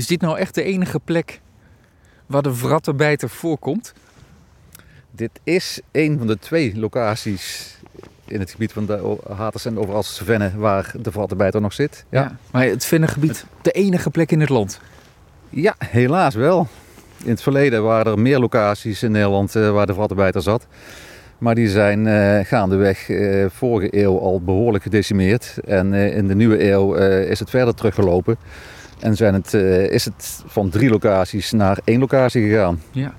Is dit nou echt de enige plek waar de vrattenbijter voorkomt? Dit is een van de twee locaties in het gebied van de Haters en overal Venne waar de vrattenbijter nog zit. Ja. maar het Vennegebied, de enige plek in het land? Ja, helaas wel. In het verleden waren er meer locaties in Nederland uh, waar de vrattenbijter zat. Maar die zijn uh, gaandeweg uh, vorige eeuw al behoorlijk gedecimeerd. En in de nieuwe eeuw is het verder teruggelopen. En zijn het, is het van drie locaties naar één locatie gegaan. Ja.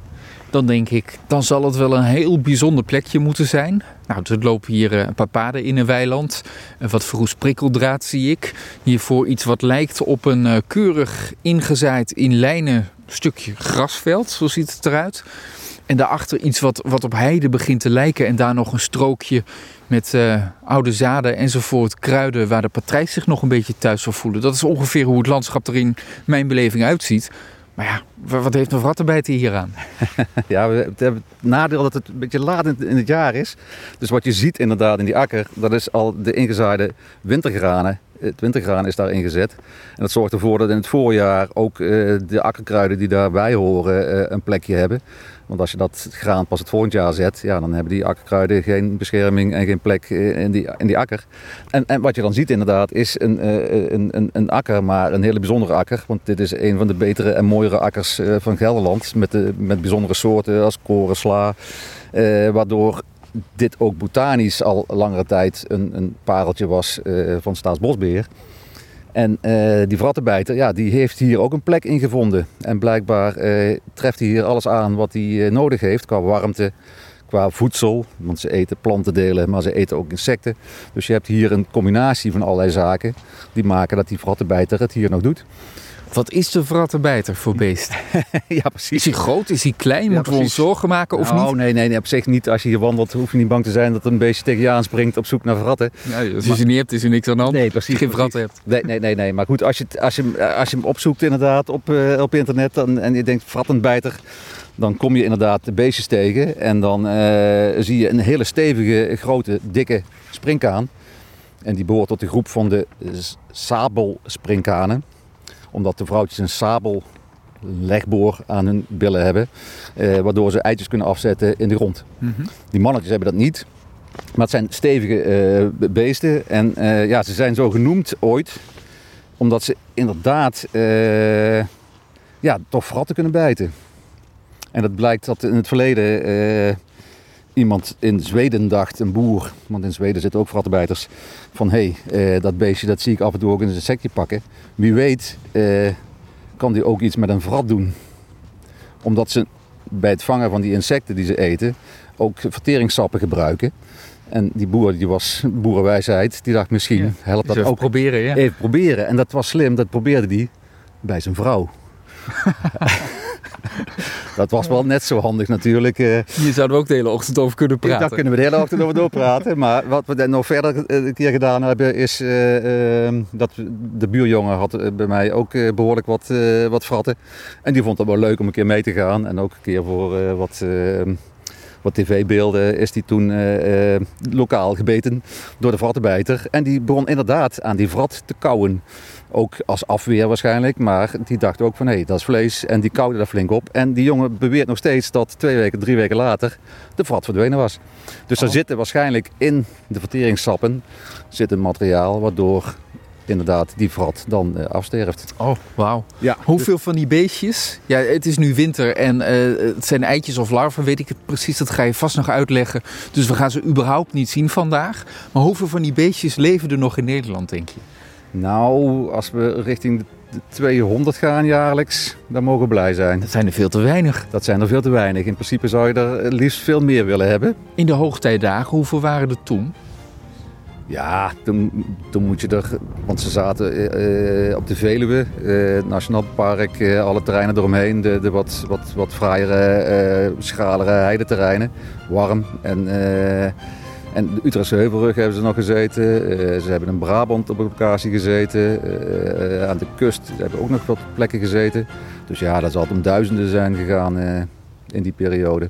Dan denk ik, dan zal het wel een heel bijzonder plekje moeten zijn. Nou, er lopen hier een paar paden in een weiland. Wat verroest prikkeldraad zie ik. Hiervoor iets wat lijkt op een keurig ingezaaid in lijnen stukje grasveld. Zo ziet het eruit. En daarachter iets wat, wat op heide begint te lijken. En daar nog een strookje met uh, oude zaden enzovoort. Kruiden waar de patrijs zich nog een beetje thuis zal voelen. Dat is ongeveer hoe het landschap er in mijn beleving uitziet. Maar ja, wat heeft een rattenbijter hier aan? ja, we hebben het nadeel dat het een beetje laat in het jaar is. Dus wat je ziet inderdaad in die akker, dat is al de ingezaaide wintergranen het wintergraan is daar ingezet. En dat zorgt ervoor dat in het voorjaar ook uh, de akkerkruiden die daarbij horen uh, een plekje hebben. Want als je dat graan pas het volgend jaar zet, ja, dan hebben die akkerkruiden geen bescherming en geen plek eh, in die, in die akker. En, en wat je dan ziet inderdaad is een, een, een, een akker, maar een hele bijzondere akker. Want dit is een van de betere en mooiere akkers van Gelderland. Met, de, met bijzondere soorten als koren, sla. waardoor dit ook botanisch al langere tijd een, een pareltje was uh, van Staatsbosbeheer. En uh, die vrattenbijter, ja, die heeft hier ook een plek in gevonden. En blijkbaar uh, treft hij hier alles aan wat hij nodig heeft qua warmte, qua voedsel. Want ze eten plantendelen, maar ze eten ook insecten. Dus je hebt hier een combinatie van allerlei zaken die maken dat die vrattenbijter het hier nog doet. Wat is de vrattenbijter voor beest? ja, precies. Is hij groot? Is hij klein? Ja, Moeten we ons zorgen maken of nou, niet? Nee, nee, nee, op zich niet. Als je hier wandelt, hoef je niet bang te zijn dat een beestje tegen je aanspringt op zoek naar vratten. Ja, als je ze niet hebt, is er niks aan de hand. Nee, precies. Als je geen vratten hebt. Nee, nee, nee, nee. Maar goed, als je, als je, als je hem opzoekt inderdaad op, uh, op internet dan, en je denkt vrattenbijter, dan kom je inderdaad de beestjes tegen. En dan uh, zie je een hele stevige, grote, dikke springkaan. En die behoort tot de groep van de sabelspringkanen omdat de vrouwtjes een sabellegboor aan hun billen hebben. Eh, waardoor ze eitjes kunnen afzetten in de grond. Mm -hmm. Die mannetjes hebben dat niet. Maar het zijn stevige uh, beesten. En ja, ze zijn zo genoemd ooit. Omdat ze inderdaad ja, toch fratten kunnen bijten. En dat blijkt dat in het verleden iemand in Zweden dacht, een boer, want in Zweden zitten ook frattenbijters, van hé, hey, uh, dat beestje dat zie ik af en toe ook in zijn sekje pakken. Wie weet uh, kan die ook iets met een vrat doen. Omdat ze bij het vangen van die insecten die ze eten ook verteringssappen gebruiken. En die boer, die was boerenwijsheid, die dacht misschien ja, helpt dat ook. proberen, ja. Even proberen. En dat was slim, dat probeerde hij bij zijn vrouw. dat was wel net zo handig natuurlijk. Hier zouden we ook de hele ochtend over kunnen praten. Daar kunnen we de hele ochtend over doorpraten. maar wat we nog verder een keer gedaan hebben is uh, uh, dat de buurjongen had bij mij ook uh, behoorlijk wat, wat fratten. En die vond het wel leuk om een keer mee te gaan. En ook een keer voor wat wat tv-beelden is die toen uh, uh, lokaal gebeten door de vrattenbijter. En die begon inderdaad aan die vrat te kauwen. Ook als afweer waarschijnlijk, maar die dacht ook van hé, hey, dat is vlees. En die kauwde daar flink op. En die jongen beweert nog steeds dat twee weken, drie weken later de vrat verdwenen was. Dus oh. er zitten waarschijnlijk in de verteringssappen zit een materiaal waardoor inderdaad die vrat dan uh, afsterft. Oh, wauw. Ja, Hoeveel van die beestjes? Ja, het is nu winter en uh, het zijn eitjes of larven, weet ik het precies. Dat ga je vast nog uitleggen. Dus we gaan ze überhaupt niet zien vandaag. Maar hoeveel van die beestjes leven er nog in Nederland, denk je? Nou, als we richting de 200 gaan jaarlijks, dan mogen we blij zijn. Dat zijn er veel te weinig. Dat zijn er veel te weinig. In principe zou je er liefst veel meer willen hebben. In de hoogtijdagen, hoeveel waren er toen? Ja, toen, toen moet je er, want ze zaten uh, op de Veluwe, uh, Nationaal Park, alle terreinen eromheen, de, de wat, wat, wat fraaiere, schalere heideterreinen, warm. En, en de Utrechtse Heuvelrug hebben ze nog gezeten. ze hebben in Brabant op een locatie gezeten. aan de kust ze hebben ook nog wat plekken gezeten. Dus ja, dat zal om duizenden zijn gegaan in die periode.